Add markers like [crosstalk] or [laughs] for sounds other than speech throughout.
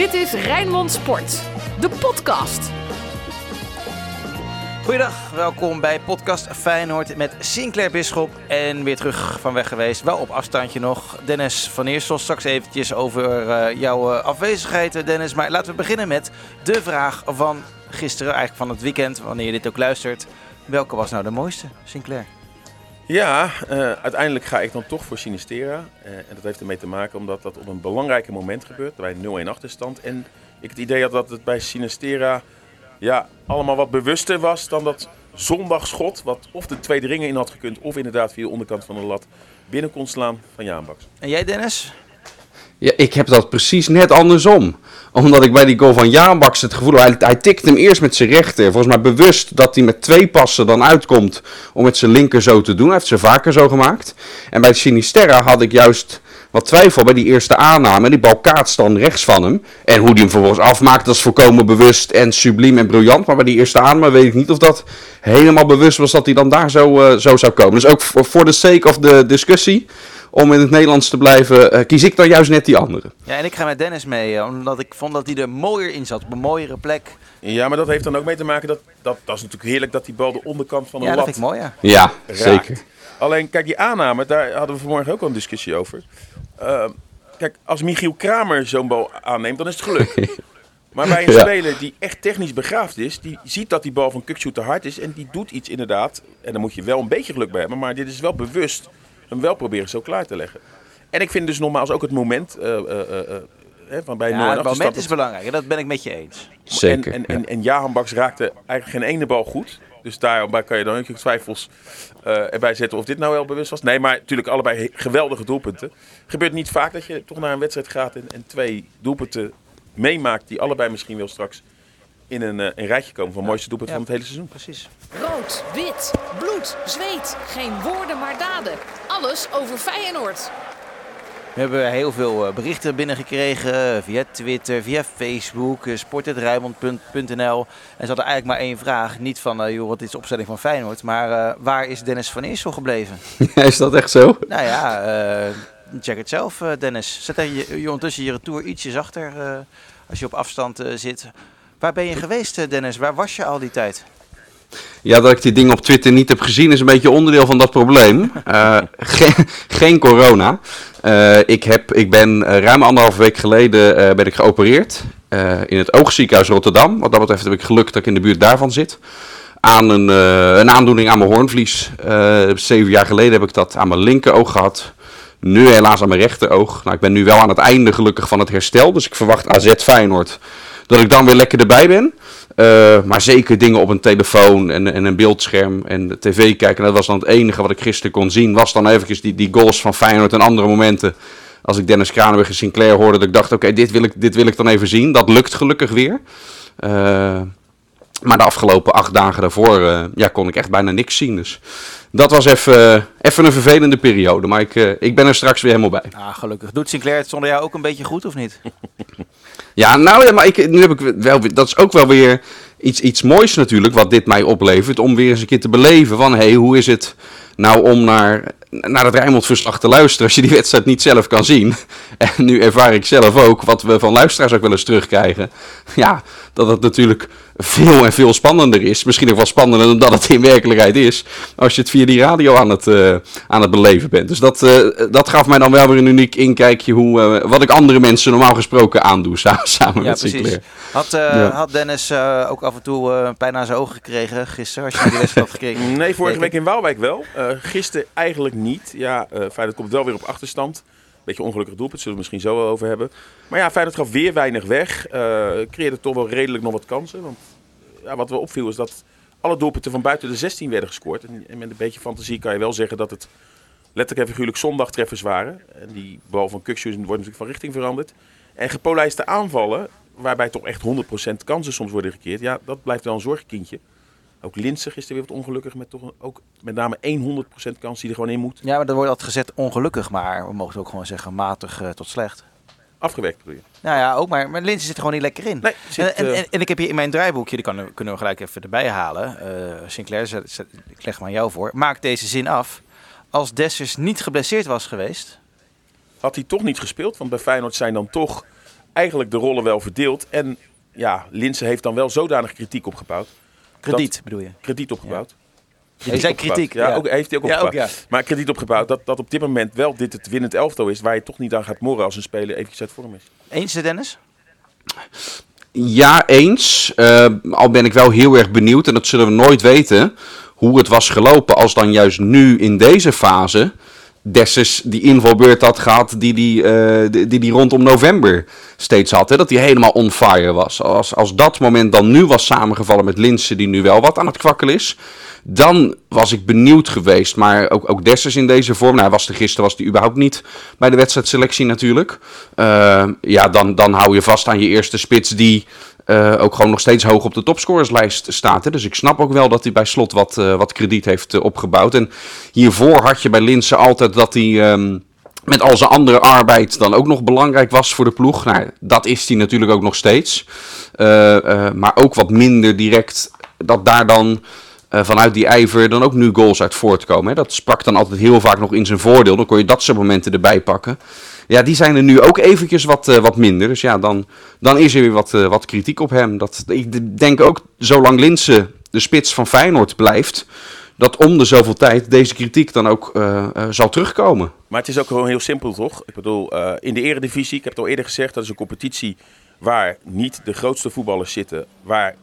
Dit is Rijnmond Sport, de podcast. Goedendag, welkom bij podcast Feyenoord met Sinclair Bisschop. En weer terug van weg geweest, wel op afstandje nog. Dennis van Eersel, straks eventjes over uh, jouw uh, afwezigheid Dennis. Maar laten we beginnen met de vraag van gisteren, eigenlijk van het weekend, wanneer je dit ook luistert. Welke was nou de mooiste, Sinclair? Ja, uh, uiteindelijk ga ik dan toch voor Sinistera. Uh, en dat heeft ermee te maken omdat dat op een belangrijke moment gebeurt, bij 0-1 achterstand. En ik het idee had dat het bij Sinistera ja, allemaal wat bewuster was dan dat zondagschot, wat of de tweede ringen in had gekund, of inderdaad via de onderkant van de lat binnen kon slaan van Jaan Baks. En jij Dennis? Ja, ik heb dat precies net andersom. Omdat ik bij die goal van Jaanbaks het gevoel hij, hij tikt hem eerst met zijn rechter. Volgens mij bewust dat hij met twee passen dan uitkomt om met zijn linker zo te doen. Hij heeft ze vaker zo gemaakt. En bij Sinisterra had ik juist wat twijfel bij die eerste aanname. Die bal kaatst dan rechts van hem. En hoe die hem vervolgens afmaakt, dat is volkomen bewust en subliem en briljant. Maar bij die eerste aanname weet ik niet of dat helemaal bewust was dat hij dan daar zo, uh, zo zou komen. Dus ook voor de sake of de discussie om in het Nederlands te blijven, uh, kies ik dan juist net die andere. Ja, en ik ga met Dennis mee, omdat ik vond dat hij er mooier in zat, op een mooiere plek. Ja, maar dat heeft dan ook mee te maken dat, dat, dat is natuurlijk heerlijk dat die bal de onderkant van de ja, lat dat vind ik mooi, ja. Ja, zeker. Alleen, kijk, die aanname, daar hadden we vanmorgen ook al een discussie over. Uh, kijk, als Michiel Kramer zo'n bal aanneemt, dan is het geluk. [laughs] maar bij een ja. speler die echt technisch begaafd is, die ziet dat die bal van Kukcu te hard is en die doet iets inderdaad. En dan moet je wel een beetje geluk bij hebben, maar dit is wel bewust hem wel proberen zo klaar te leggen. En ik vind dus nogmaals ook het moment uh, uh, van bij ja, het moment is belangrijk en dat ben ik met je eens. Zeker. En, en, en, en Jahan Baks raakte eigenlijk geen ene bal goed. Dus daarbij kan je dan ook twijfels uh, erbij zetten of dit nou wel bewust was. Nee, maar natuurlijk allebei geweldige doelpunten. Gebeurt niet vaak dat je toch naar een wedstrijd gaat en, en twee doelpunten meemaakt die allebei misschien wel straks in een, uh, een rijtje komen van mooiste doelpunt ja, van het hele seizoen. Precies. Rood, wit, bloed, zweet. Geen woorden maar daden. Alles over Feyenoord. We hebben heel veel berichten binnengekregen via Twitter, via Facebook, sport.rijmond.nl. En ze hadden eigenlijk maar één vraag. Niet van, uh, joh, wat is de opstelling van Feyenoord? Maar uh, waar is Dennis van Eersel gebleven? [laughs] is dat echt zo? Nou ja, uh, check het zelf, Dennis. Zet je, je ondertussen je retour ietsjes achter als je op afstand zit. Waar ben je geweest, Dennis? Waar was je al die tijd? Ja, dat ik die dingen op Twitter niet heb gezien is een beetje onderdeel van dat probleem. [laughs] Uh, geen, corona. Uh, ik, heb, ik ben uh, ruim anderhalve week geleden ben ik geopereerd in het Oogziekenhuis Rotterdam. Wat dat betreft heb ik geluk dat ik in de buurt daarvan zit. Aan een, een aandoening aan mijn hoornvlies. zeven jaar geleden heb ik dat aan mijn linkeroog gehad. Nu helaas aan mijn rechteroog. Nou, ik ben nu wel aan het einde gelukkig van het herstel. Dus ik verwacht AZ Feyenoord dat ik dan weer lekker erbij ben. Uh, maar zeker dingen op een telefoon en, en een beeldscherm en tv kijken. Dat was dan het enige wat ik gisteren kon zien. Was dan eventjes die, die goals van Feyenoord en andere momenten. Als ik Dennis Kranenberg en Sinclair hoorde, dat ik dacht, oké, dit, wil ik, dit wil ik dan even zien. Dat lukt gelukkig weer. Uh, maar de afgelopen acht dagen daarvoor uh, ja, kon ik echt bijna niks zien. Dus dat was even, even een vervelende periode. Maar ik, ik ben er straks weer helemaal bij. Ah, gelukkig. Doet Sinclair het zonder jou ook een beetje goed of niet? [laughs] Ja, nou ja, maar ik, nu heb ik wel, dat is ook wel weer iets, iets moois natuurlijk, wat dit mij oplevert, om weer eens een keer te beleven van, hé, hey, hoe is het nou om naar, naar het Rijnmond-verslag te luisteren als je die wedstrijd niet zelf kan zien. [laughs] En nu ervaar ik zelf ook, wat we van luisteraars ook wel eens terugkrijgen, ja, dat het natuurlijk veel en veel spannender is. Misschien ook wel spannender dan dat het in werkelijkheid is. Als je het via die radio aan het, uh, aan het beleven bent. Dus dat, uh, dat gaf mij dan wel weer een uniek inkijkje. Hoe, uh, wat ik andere mensen normaal gesproken aandoe. [laughs] Samen, samen ja, met precies. Sinclair. Had, ja. had Dennis ook af en toe pijn aan zijn ogen gekregen gisteren? Als je die wedstrijd had gekregen? [laughs] Nee, vorige week in Waalwijk wel. gisteren eigenlijk niet. Ja, Feyenoord komt wel weer op achterstand. Beetje ongelukkig doelpunt, zullen we het misschien zo wel over hebben. Maar ja, Feyenoord gaf weer weinig weg. Uh, creëerde toch wel redelijk nog wat kansen. Want ja, wat we opviel is dat alle doelpunten van buiten de 16 werden gescoord. En, met een beetje fantasie kan je wel zeggen dat het letterlijk en figuurlijk zondagtreffers waren. En die bal van Kukshu wordt natuurlijk van richting veranderd. En gepolijste aanvallen, waarbij toch echt 100% kansen soms worden gekeerd. Ja, dat blijft wel een zorgkindje. Ook Linse gisteren weer wat ongelukkig met toch ook met name 100% kans die er gewoon in moet. Ja, maar dan wordt dat gezet ongelukkig, maar we mogen ook gewoon zeggen matig uh, tot slecht. Afgewerkt bedoel je? Nou ja, ook maar, maar Linse zit er gewoon niet lekker in. Nee, zit, en, en, en, en, ik heb hier in mijn draaiboekje, die kan, kunnen we gelijk even erbij halen. Uh, Sinclair, zet, zet, ik leg maar aan jou voor. Maak deze zin af. Als Dessers niet geblesseerd was geweest... Had hij toch niet gespeeld, want bij Feyenoord zijn dan toch eigenlijk de rollen wel verdeeld. En ja, Linse heeft dan wel zodanig kritiek opgebouwd. Krediet bedoel je? Krediet opgebouwd. Zei opgebouwd. kritiek. Ja, Ook, heeft hij ook Ja, opgebouwd. ook, ja. Maar krediet opgebouwd dat, dat op dit moment wel dit het winnend elftal is. Waar je toch niet aan gaat morren als een speler eventjes uit vorm is. Eens, Dennis? Ja, eens. Eh, al ben ik wel heel erg benieuwd, en dat zullen we nooit weten, hoe het was gelopen als dan juist nu in deze fase Dessus die invalbeurt had gehad die die, eh, die, die rondom november steeds had. Hè? Dat hij helemaal on fire was. Als, als dat moment dan nu was samengevallen met Linsen, die nu wel wat aan het kwakkelen is, dan was ik benieuwd geweest. Maar ook, ook Dessus in deze vorm, nou, hij was er gisteren was hij überhaupt niet bij de wedstrijdselectie natuurlijk. Eh, ja, dan, dan hou je vast aan je eerste spits die eh, ook gewoon nog steeds hoog op de topscorerslijst staat. Hè? Dus ik snap ook wel dat hij bij slot wat, eh, wat krediet heeft eh, opgebouwd. En hiervoor had je bij Linsen altijd dat hij. ehm, met al zijn andere arbeid dan ook nog belangrijk was voor de ploeg. Nou, dat is hij natuurlijk ook nog steeds. Maar ook wat minder direct dat daar dan vanuit die ijver dan ook nu goals uit voortkomen. Hè. Dat sprak dan altijd heel vaak nog in zijn voordeel. Dan kon je dat soort momenten erbij pakken. Ja, die zijn er nu ook eventjes wat, eh, wat minder. Dus ja, dan, dan is er weer wat, eh, wat kritiek op hem. Dat, ik denk ook, zolang Linse de spits van Feyenoord blijft... dat om de zoveel tijd deze kritiek dan ook eh, zal terugkomen. Maar het is ook gewoon heel simpel, toch? Ik bedoel, in de eredivisie, ik heb het al eerder gezegd, dat is een competitie waar niet de grootste voetballers zitten, waar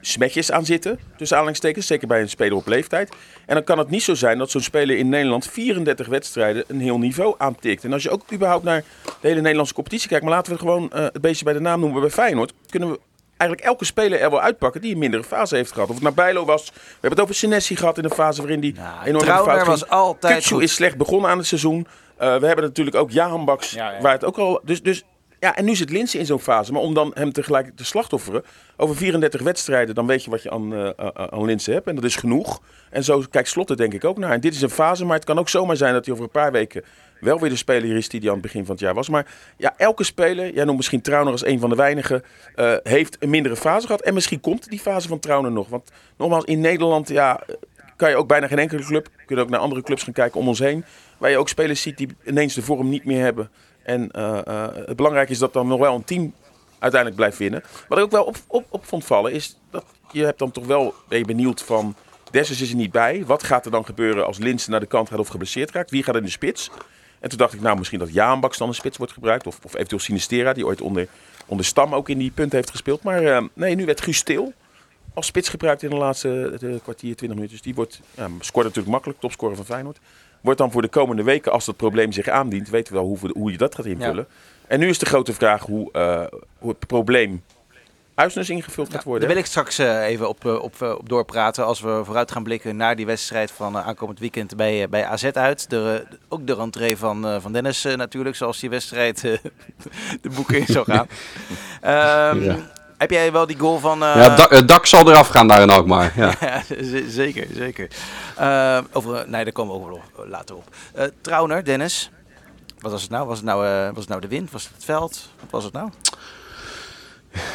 smetjes aan zitten, tussen aanhalingstekens, zeker bij een speler op leeftijd. En dan kan het niet zo zijn dat zo'n speler in Nederland 34 wedstrijden een heel niveau aantikt. En als je ook überhaupt naar de hele Nederlandse competitie kijkt, maar laten we gewoon eh, het beestje bij de naam noemen bij Feyenoord, kunnen we eigenlijk elke speler er wel uitpakken die een mindere fase heeft gehad. Of het naar Bijlo was, we hebben het over Senesi gehad in een fase waarin die Nou, enorm fout ging. was altijd Kutsu goed. is slecht begonnen aan het seizoen. Eh, we hebben natuurlijk ook Jahan Baks, Ja, ja. waar het ook al... Dus, dus, ja, en nu zit Linse in zo'n fase. Maar om dan hem tegelijk te slachtofferen... over 34 wedstrijden, dan weet je wat je aan, eh, aan Linse hebt. En dat is genoeg. En zo kijkt Slot er denk ik ook naar. En dit is een fase, maar het kan ook zomaar zijn... dat hij over een paar weken wel weer de speler is die hij aan het begin van het jaar was. Maar ja, elke speler, jij noemt misschien Trauner als een van de weinigen... heeft een mindere fase gehad. En misschien komt die fase van Trauner nog. Want nogmaals, in Nederland... ja kan je ook bijna geen enkele club. Kun je ook naar andere clubs gaan kijken om ons heen. Waar je ook spelers ziet die ineens de vorm niet meer hebben. En eh, eh, het belangrijke is dat dan nog wel een team uiteindelijk blijft winnen. Wat ik ook wel op, op, op vond vallen is dat je hebt dan toch wel ben benieuwd van... Dessus is er niet bij. Wat gaat er dan gebeuren als Linsen naar de kant gaat of geblesseerd raakt? Wie gaat in de spits? En toen dacht ik, nou misschien dat Jaanbaks dan een spits wordt gebruikt. Of, of eventueel Sinistera, die ooit onder, onder Stam ook in die punten heeft gespeeld. Maar eh, nee, nu werd Guus Stil als spits gebruikt in de laatste kwartier, 20 minuten. Dus die wordt, scoort natuurlijk makkelijk, topscorer van Feyenoord. Wordt dan voor de komende weken, als dat probleem zich aandient, weten we wel hoe, hoe je dat gaat invullen. En nu is de grote vraag hoe, eh, hoe het probleem Uisnes ingevuld gaat Daar worden. wil ik straks eh, even op, eh, op, op doorpraten als we vooruit gaan blikken naar die wedstrijd van aankomend weekend bij, bij AZ uit. De, ook de rentree van, van Dennis natuurlijk, zoals die wedstrijd [laughs] de boeken in zou gaan. [laughs] Ehm, Ja. Heb jij wel die goal van... eh, ja, het dak, het dak zal eraf gaan daar in Alkmaar. Ja. [laughs] Ja, zeker, zeker. Eh, over, nee, daar komen we ook wel op, later op. Eh Trauner, Dennis. Wat was het nou? Was het nou, eh, was het nou de wind? Was het het veld? Wat was het nou?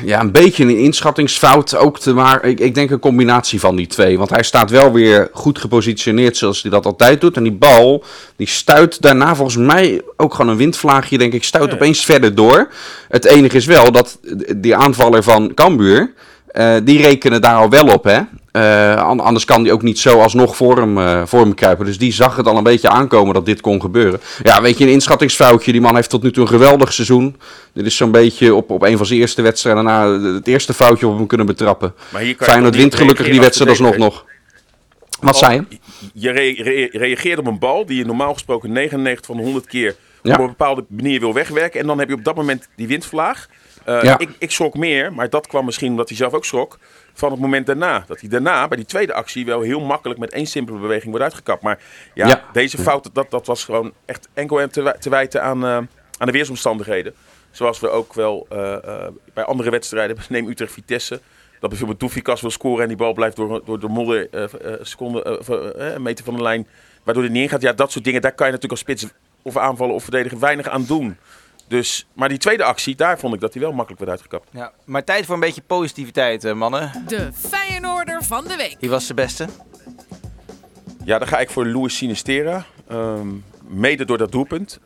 Ja, een beetje een inschattingsfout ook te maken. Ik, ik denk een combinatie van die twee. Want hij staat wel weer goed gepositioneerd zoals hij dat altijd doet. En die bal, die stuit daarna volgens mij ook gewoon een windvlaagje, denk ik, stuit Ja. opeens verder door. Het enige is wel dat die aanvaller van Cambuur, eh, die rekenen daar al wel op, hè. Eh, an- anders kan die ook niet zo alsnog voor hem, voor hem kruipen. Dus die zag het al een beetje aankomen dat dit kon gebeuren. Ja, weet je, een inschattingsfoutje. Die man heeft tot nu toe een geweldig seizoen. Dit is zo'n beetje op, op een van zijn eerste wedstrijden na het eerste foutje op hem kunnen betrappen. Maar hier kan Feyenoord wint gelukkig die wedstrijd als alsnog nog. Wat zei je? Je re- re- reageert op een bal die je normaal gesproken 99 van de 100 keer Ja. op een bepaalde manier wil wegwerken. En dan heb je op dat moment die windvlaag. Eh, Ja. ik, ik schrok meer, maar dat kwam misschien omdat hij zelf ook schrok. Van het moment daarna. Dat hij daarna bij die tweede actie wel heel makkelijk met één simpele beweging wordt uitgekapt. Maar ja, Ja. deze fout, dat, dat was gewoon echt enkel en te, te wijten aan, eh, aan de weersomstandigheden. Zoals we ook wel eh, bij andere wedstrijden, [laughs] neem Utrecht Vitesse. Dat bijvoorbeeld Doefikas wil scoren en die bal blijft door, door de modder seconde, of, een meter van de lijn. Waardoor hij niet ingaat. Ja, dat soort dingen, daar kan je natuurlijk als spits of aanvallen of verdedigen weinig aan doen. Dus, maar die tweede actie, daar vond ik dat hij wel makkelijk werd uitgekapt. Ja, maar tijd voor een beetje positiviteit, eh, mannen. De Feyenoorder van de week. Wie was de beste? Ja, dan ga ik voor Luis Sinistera. Ehm, mede door dat doelpunt.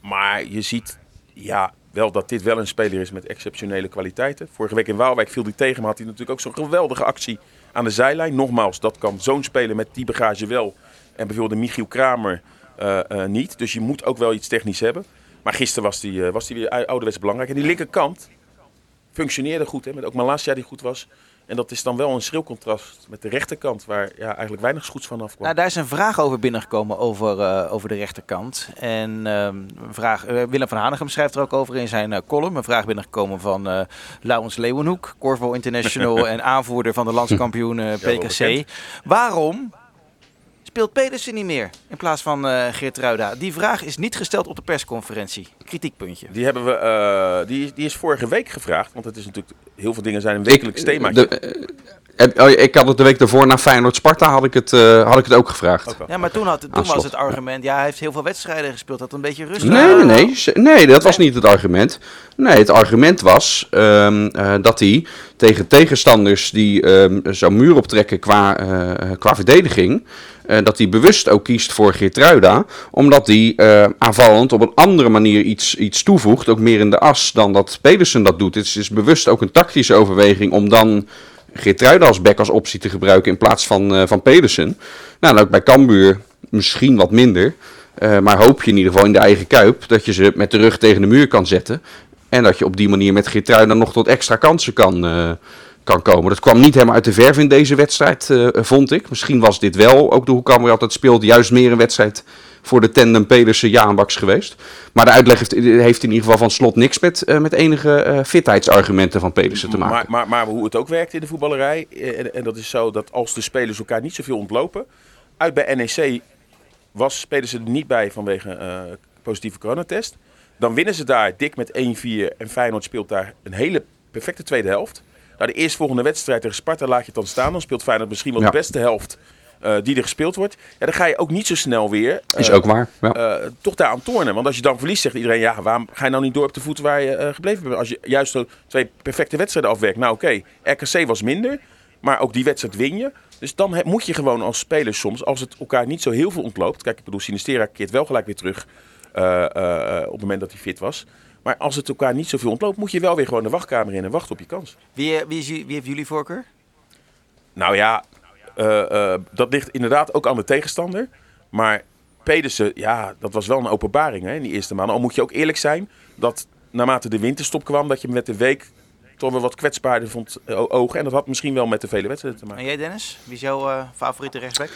Maar je ziet, ja, wel dat dit wel een speler is met exceptionele kwaliteiten. Vorige week in Waalwijk viel hij tegen, maar had hij natuurlijk ook zo'n geweldige actie aan de zijlijn. Nogmaals, dat kan zo'n speler met die bagage wel. En bijvoorbeeld Michiel Kramer uh, uh, niet. Dus je moet ook wel iets technisch hebben. Maar gisteren was hij uh, was die weer ouderwets belangrijk. En die linkerkant functioneerde goed. Hè, met ook Malasia die goed was. En dat is dan wel een schril contrast met de rechterkant, waar ja, eigenlijk weinig goeds van afkwam. Nou, daar is een vraag over binnengekomen over, uh, over de rechterkant. En uh, een vraag, uh, Willem van Hanegem schrijft er ook over in zijn column. Een vraag binnengekomen van Laurens Leeuwenhoek, Corvo International [laughs] en aanvoerder van de landskampioen PKC. Waarom speelt Pedersen niet meer in plaats van uh, Geert Ruida? Die vraag is niet gesteld op de persconferentie. Kritiekpuntje. Die, hebben we, uh, die, die is vorige week gevraagd. Want het is natuurlijk, heel veel dingen zijn een wekelijks thema. Oh, ik had het de week daarvoor na Feyenoord-Sparta had ik het, uh, had ik het ook gevraagd. Okay. Ja, maar toen, had, toen was het argument, ja, hij heeft heel veel wedstrijden gespeeld, dat een beetje rustig. Nee, nee, nee, nee, dat was niet het argument. Nee, het argument was um, uh, dat hij tegen tegenstanders die um, zo'n muur optrekken qua, uh, qua verdediging, dat hij bewust ook kiest voor Geertruida, omdat hij aanvallend op een andere manier iets, iets toevoegt, ook meer in de as dan dat Pedersen dat doet. Het is, bewust ook een tactische overweging om dan Geertruida als back als optie te gebruiken in plaats van, uh, van Pedersen. Nou, ook bij Cambuur misschien wat minder. Maar hoop je in ieder geval in de eigen kuip dat je ze met de rug tegen de muur kan zetten. En dat je op die manier met Geertruida nog tot extra kansen kan, kan komen. Dat kwam niet helemaal uit de verf in deze wedstrijd, vond ik. Misschien was dit wel, ook de hoe altijd speelt, juist meer een wedstrijd voor de tandem Pedersen Jaanbaks geweest. Maar de uitleg heeft, heeft, in ieder geval van slot niks met, uh, met enige uh, fitheidsargumenten van Pedersen te maken. Maar, maar, maar, hoe het ook werkt in de voetballerij, en, en, dat is zo dat als de spelers elkaar niet zoveel ontlopen, uit bij NEC was Pedersen er niet bij vanwege positieve coronatest. Dan winnen ze daar dik met 1-4 en Feyenoord speelt daar een hele perfecte tweede helft. Nou, de eerstvolgende wedstrijd tegen Sparta laat je het dan staan. Dan speelt Feyenoord misschien wel ja. de beste helft uh, die er gespeeld wordt. Ja, dan ga je ook niet zo snel weer. Uh, is ook waar. Ja. Uh, toch daar aan tornen. Want als je dan verliest, zegt iedereen: ja, waarom ga je nou niet door op de voet waar je gebleven bent? Als je juist zo twee perfecte wedstrijden afwerkt. Nou, oké, okay, RKC was minder. Maar ook die wedstrijd win je. Dus dan he, moet je gewoon als speler soms, als het elkaar niet zo heel veel ontloopt. Kijk, ik bedoel, Sinistera keert wel gelijk weer terug. op het moment dat hij fit was. Maar als het elkaar niet zoveel ontloopt, moet je wel weer gewoon de wachtkamer in en wachten op je kans. Wie, wie, is, wie heeft jullie voorkeur? Nou ja, uh, uh, dat ligt inderdaad ook aan de tegenstander. Maar Pedersen, ja, dat was wel een openbaring hè, in die eerste maanden. Al moet je ook eerlijk zijn dat naarmate de winterstop kwam, dat je met de week toch wel wat kwetsbaarder vond ogen. En dat had misschien wel met de vele wedstrijden te maken. En jij Dennis, wie is jouw favoriete rechtsback?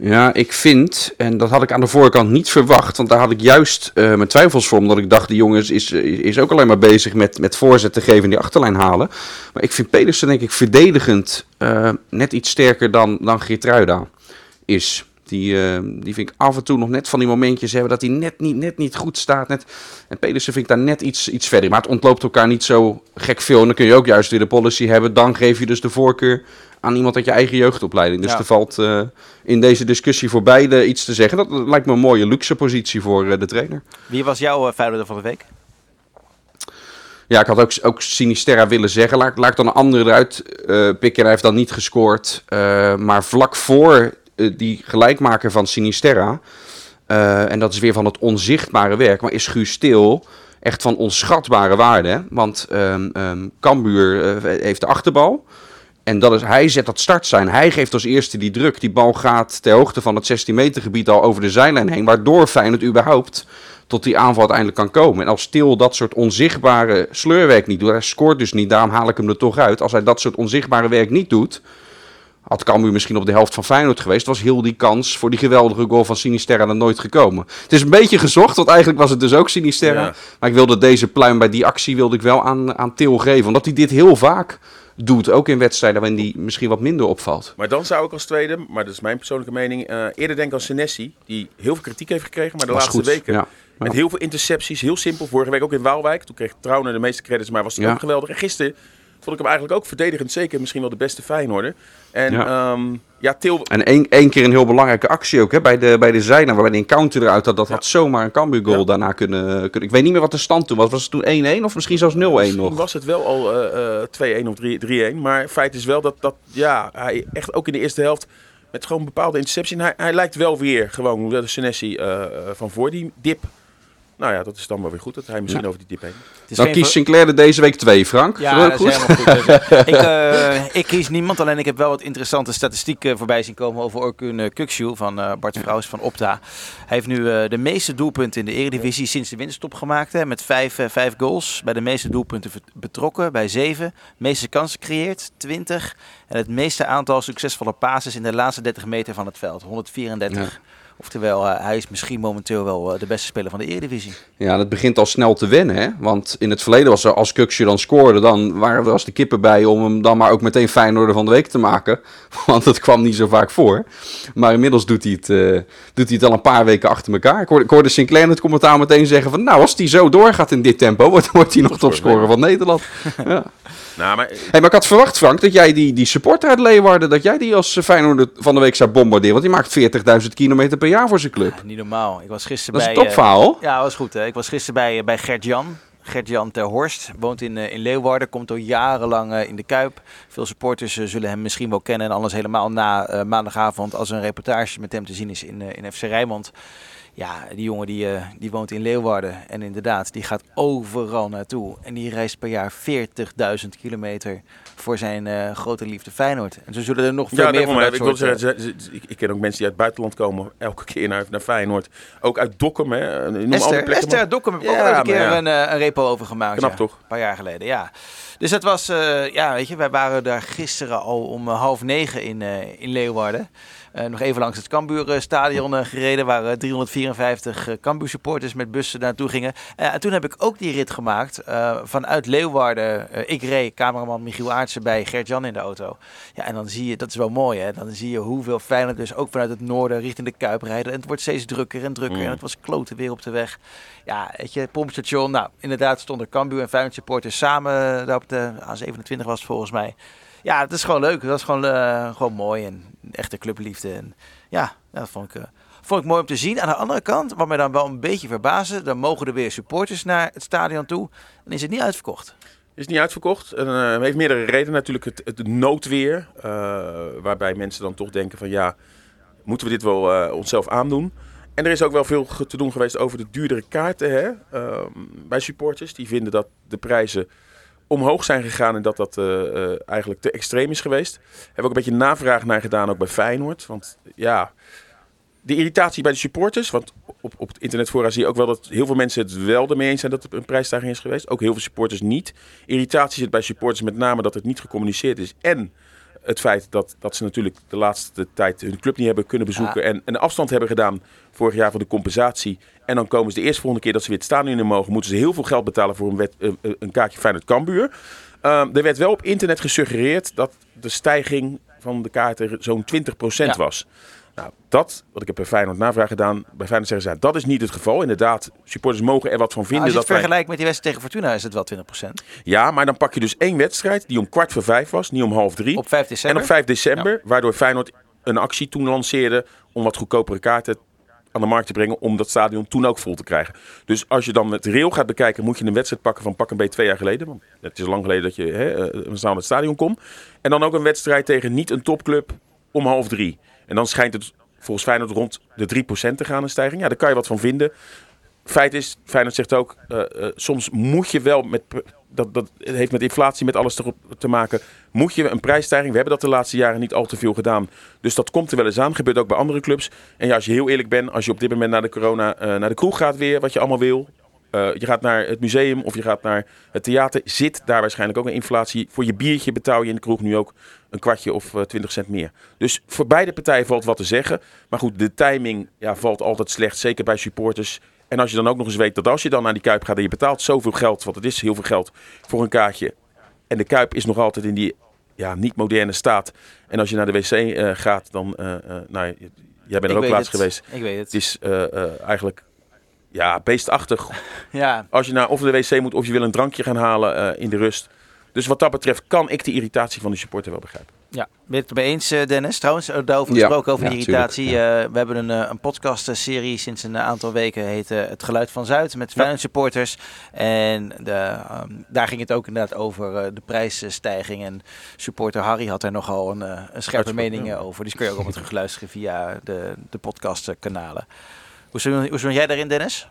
Ja, ik vind, en dat had ik aan de voorkant niet verwacht, want daar had ik juist uh, mijn twijfels voor, omdat ik dacht, die jongens is, is ook alleen maar bezig met, met voorzet te geven en die achterlijn halen. Maar ik vind Pedersen denk ik verdedigend uh, net iets sterker dan, dan Geertruida is. Die, die vind ik af en toe nog net van die momentjes hebben dat hij net niet, net niet goed staat. Net. En Pedersen vind ik daar net iets, iets verder. Maar het ontloopt elkaar niet zo gek veel. En dan kun je ook juist weer de policy hebben. Dan geef je dus de voorkeur aan iemand uit je eigen jeugdopleiding. Dus ja. er valt uh, in deze discussie voor beide iets te zeggen. Dat lijkt me een mooie luxe positie voor uh, de trainer. Wie was jouw uh, van de week? Ja, ik had ook, ook Sinisterra willen zeggen. Laat, laat ik dan een andere eruit pikken. Hij heeft dan niet gescoord. maar vlak voor die gelijkmaker van Sinisterra... en dat is weer van het onzichtbare werk... maar is Guus Stil echt van onschatbare waarde. Want um, um, Cambuur heeft de achterbal... En dat is, hij zet dat start zijn. Hij geeft als eerste die druk. Die bal gaat ter hoogte van het 16 meter gebied al over de zijlijn heen. Waardoor Feyenoord überhaupt tot die aanval uiteindelijk kan komen. En als Stil dat soort onzichtbare sleurwerk niet doet. Hij scoort dus niet, daarom haal ik hem er toch uit. Als hij dat soort onzichtbare werk niet doet... Had Cambuur misschien op de helft van Feyenoord geweest. Was heel die kans voor die geweldige goal van Sinisterra er nooit gekomen. Het is een beetje gezocht, want eigenlijk was het dus ook Sinisterra. Ja. Maar ik wilde deze pluim bij die actie wilde ik wel aan, aan Til geven. Omdat hij dit heel vaak doet. Ook in wedstrijden waarin die misschien wat minder opvalt. Maar dan zou ik als tweede, maar dat is mijn persoonlijke mening, uh, eerder denken aan Senesi. Die heel veel kritiek heeft gekregen, maar de was laatste goed. weken Ja. met heel veel intercepties. Heel simpel. Vorige week ook in Waalwijk. Toen kreeg Trauner de meeste credits, maar was hij Ja. ook geweldig. En gisteren vond ik hem eigenlijk ook verdedigend. Zeker misschien wel de beste Feyenoorder. En Ja. ja, ja Til... En één, één keer een heel belangrijke actie ook hè, bij de, bij de waarbij die een counter eruit had. Dat had zomaar een Cambuur goal Ja. daarna kunnen, kunnen. Ik weet niet meer wat de stand toen was. Was het toen 1-1 of misschien zelfs 0-1 Misschien nog? was het wel al eh, eh, 2-1 of 3 3-1. Maar feit is wel dat, dat ja, hij echt ook in de eerste helft met gewoon bepaalde interceptie. en Hij, hij lijkt wel weer gewoon de Senesi eh, eh, van voor die dip Nou ja, dat is dan wel weer goed dat hij misschien over die dip heen. Het is Dan kiest ver- Sinclair er deze week twee, Frank. Ja, Wel dat is goed? helemaal goed. Dus, [laughs] eh, ik, eh, ik kies niemand, alleen ik heb wel wat interessante statistieken voorbij zien komen over Orkun uh, Kukcu van eh, Bart Vrouws van Opta. Hij heeft nu eh, de meeste doelpunten in de Eredivisie sinds de winterstop gemaakt, hè, met vijf, eh, vijf goals. Bij de meeste doelpunten betrokken, bij zeven. meeste kansen gecreëerd, 20. En het meeste aantal succesvolle passes in de laatste 30 meter van het veld, 134. Oftewel, eh, hij is misschien momenteel wel eh, de beste speler van de Eredivisie. Ja, dat begint al snel te wennen. Hè? Want in het verleden was er, als Kuksje dan scoorde, dan waren er als de kippen bij om hem dan maar ook meteen Feyenoorder van de week te maken. [laughs] Want dat kwam niet zo vaak voor. Maar inmiddels doet hij het, eh, doet hij het al een paar weken achter elkaar. Ik hoorde, ik hoorde Sinclair in het commentaar meteen zeggen van, nou, als hij zo doorgaat in dit tempo, [laughs] wordt, wordt hij nog topscorer van Nederland. [laughs] ja. Nou, maar Hey, maar ik had verwacht, Frank, dat jij die, die supporter uit Leeuwarden, dat jij die als Feyenoorder van de week zou bombarderen. Want die maakt 40.000 kilometer per jaar voor zijn club. Ja, niet normaal. Ik was gisteren Dat is een bij... eh. Ja, was goed. Hè. Ik was gisteren bij, bij Gert-Jan. Gert-Jan ter Horst woont in, eh, in Leeuwarden, komt al jarenlang eh, in de Kuip. Veel supporters eh, zullen hem misschien wel kennen en alles helemaal na eh, maandagavond als een reportage met hem te zien is in, eh, in FC Rijnmond. Ja, die jongen die, eh, die woont in Leeuwarden en inderdaad, die gaat overal naartoe. En die reist per jaar 40.000 kilometer voor zijn eh, grote liefde Feyenoord. En zo zullen er nog veel ja, meer van dat ik, wil zeggen, ze- ze- ik, ken ook mensen die uit het buitenland komen, elke keer naar, naar Feyenoord. Ook uit Dokkum, hè. Noem Esther, plekken Esther uit Dokkum heb ik ook Ja, wel eens een keer ja. een, eh, een repo over gemaakt. Knap toch? Een paar jaar geleden, ja. Dus het was, ja, weet je, wij waren daar gisteren al om half negen in, in Leeuwarden. Eh, nog even langs het Cambuurstadion eh, gereden, waar eh, 354 uh, Cambuur supporters met bussen naartoe gingen. Eh, en toen heb ik ook die rit gemaakt vanuit Leeuwarden. Ik reed cameraman Michiel Aartsen bij Gert-Jan in de auto. Ja, en dan zie je, dat is wel mooi hè, dan zie je hoeveel Feyenoord dus ook vanuit het noorden richting de Kuip rijden. En het wordt steeds drukker en drukker Mm. en het was kloten weer op de weg. Ja, weet je, pompstation. Nou, inderdaad stonden Cambuur en Feyenoord supporters samen daar op de A27 was het volgens mij. Ja, het is gewoon leuk. Dat is gewoon, eh, gewoon mooi en echte clubliefde. En ja, dat vond ik, eh, vond ik mooi om te zien. Aan de andere kant, wat mij dan wel een beetje verbaasde, dan mogen er weer supporters naar het stadion toe. En is het niet uitverkocht. Is niet uitverkocht. En, eh, heeft meerdere redenen. Natuurlijk het, het noodweer. waarbij mensen dan toch denken van ja, moeten we dit wel onszelf aandoen? En er is ook wel veel te doen geweest over de duurdere kaarten hè? ehm, bij supporters. Die vinden dat de prijzen omhoog zijn gegaan en dat dat eh, eh, eigenlijk te extreem is geweest. Hebben we ook een beetje navraag naar gedaan, ook bij Feyenoord. Want ja, de irritatie bij de supporters. Want op, op het internetfora zie je ook wel dat heel veel mensen het wel ermee eens zijn dat er een prijsstijging is geweest. Ook heel veel supporters niet. Irritatie zit bij supporters met name dat het niet gecommuniceerd is. En het feit dat, dat ze natuurlijk de laatste tijd hun club niet hebben kunnen bezoeken. En een afstand hebben gedaan vorig jaar voor de compensatie. En dan komen ze de eerste volgende keer dat ze weer het stadion in mogen. Moeten ze heel veel geld betalen voor een, wet, eh, eh, een kaartje Feyenoord Cambuur. Ehm, er werd wel op internet gesuggereerd dat de stijging van de kaarten zo'n 20% Ja. was. Nou, dat, wat ik heb bij Feyenoord navraag gedaan, bij Feyenoord zeggen ze, dat is niet het geval. Inderdaad, supporters mogen er wat van vinden. Als je dat het wij- vergelijkt met die wedstrijd tegen Fortuna is het wel 20%. Ja, maar dan pak je dus één wedstrijd die om kwart voor vijf was, niet om half drie. Op 5 en december. op 5 december, waardoor Feyenoord een actie toen lanceerde om wat goedkopere kaarten aan de markt te brengen om dat stadion toen ook vol te krijgen. Dus als je dan het rail gaat bekijken, moet je een wedstrijd pakken van pak een beetje twee jaar geleden. Want het is lang geleden dat je hè, eh, naar het stadion komt. En dan ook een wedstrijd tegen niet een topclub om half drie. En dan schijnt het volgens Feyenoord rond de 3% te gaan een stijging. Ja, daar kan je wat van vinden. Feit is, Feyenoord zegt ook, eh, eh, soms moet je wel met, dat, dat heeft met inflatie, met alles erop te maken, moet je een prijsstijging. We hebben dat de laatste jaren niet al te veel gedaan. Dus dat komt er wel eens aan, gebeurt ook bij andere clubs. En ja, als je heel eerlijk bent, als je op dit moment naar de corona, eh, naar de kroeg gaat weer, wat je allemaal wil. Eh, je gaat naar het museum of je gaat naar het theater, zit daar waarschijnlijk ook een inflatie. Voor je biertje betaal je in de kroeg nu ook een kwartje of eh, 20 cent meer. Dus voor beide partijen valt wat te zeggen. Maar goed, de timing ja, valt altijd slecht, zeker bij supporters. En als je dan ook nog eens weet dat als je dan naar die Kuip gaat en je betaalt zoveel geld, want het is heel veel geld voor een kaartje. En de Kuip is nog altijd in die ja, niet moderne staat. En als je naar de wc eh, gaat, dan, nou, jij bent er ook laatst het. geweest. Ik weet Het het. is eigenlijk ja, beestachtig. [laughs] Ja, Als je naar of de wc moet of je wil een drankje gaan halen eh, in de rust. Dus wat dat betreft kan ik de irritatie van de supporter wel begrijpen. Ja, ben je het mee eens, eh, Dennis? Trouwens, eh, daarover Ja, gesproken over ja, die irritatie. Eh, we hebben een, een podcastserie sinds een aantal weken, heet Het Geluid van Zuid, met Feyenoord supporters. En de, ehm, daar ging het ook inderdaad over eh, de prijsstijging. En supporter Harry had er nogal een, een scherpe Uitspraak, mening ja. over. Die kun je ook allemaal terugluisteren via de, de podcastkanalen. Hoe stond, hoe stond jij daarin, Dennis?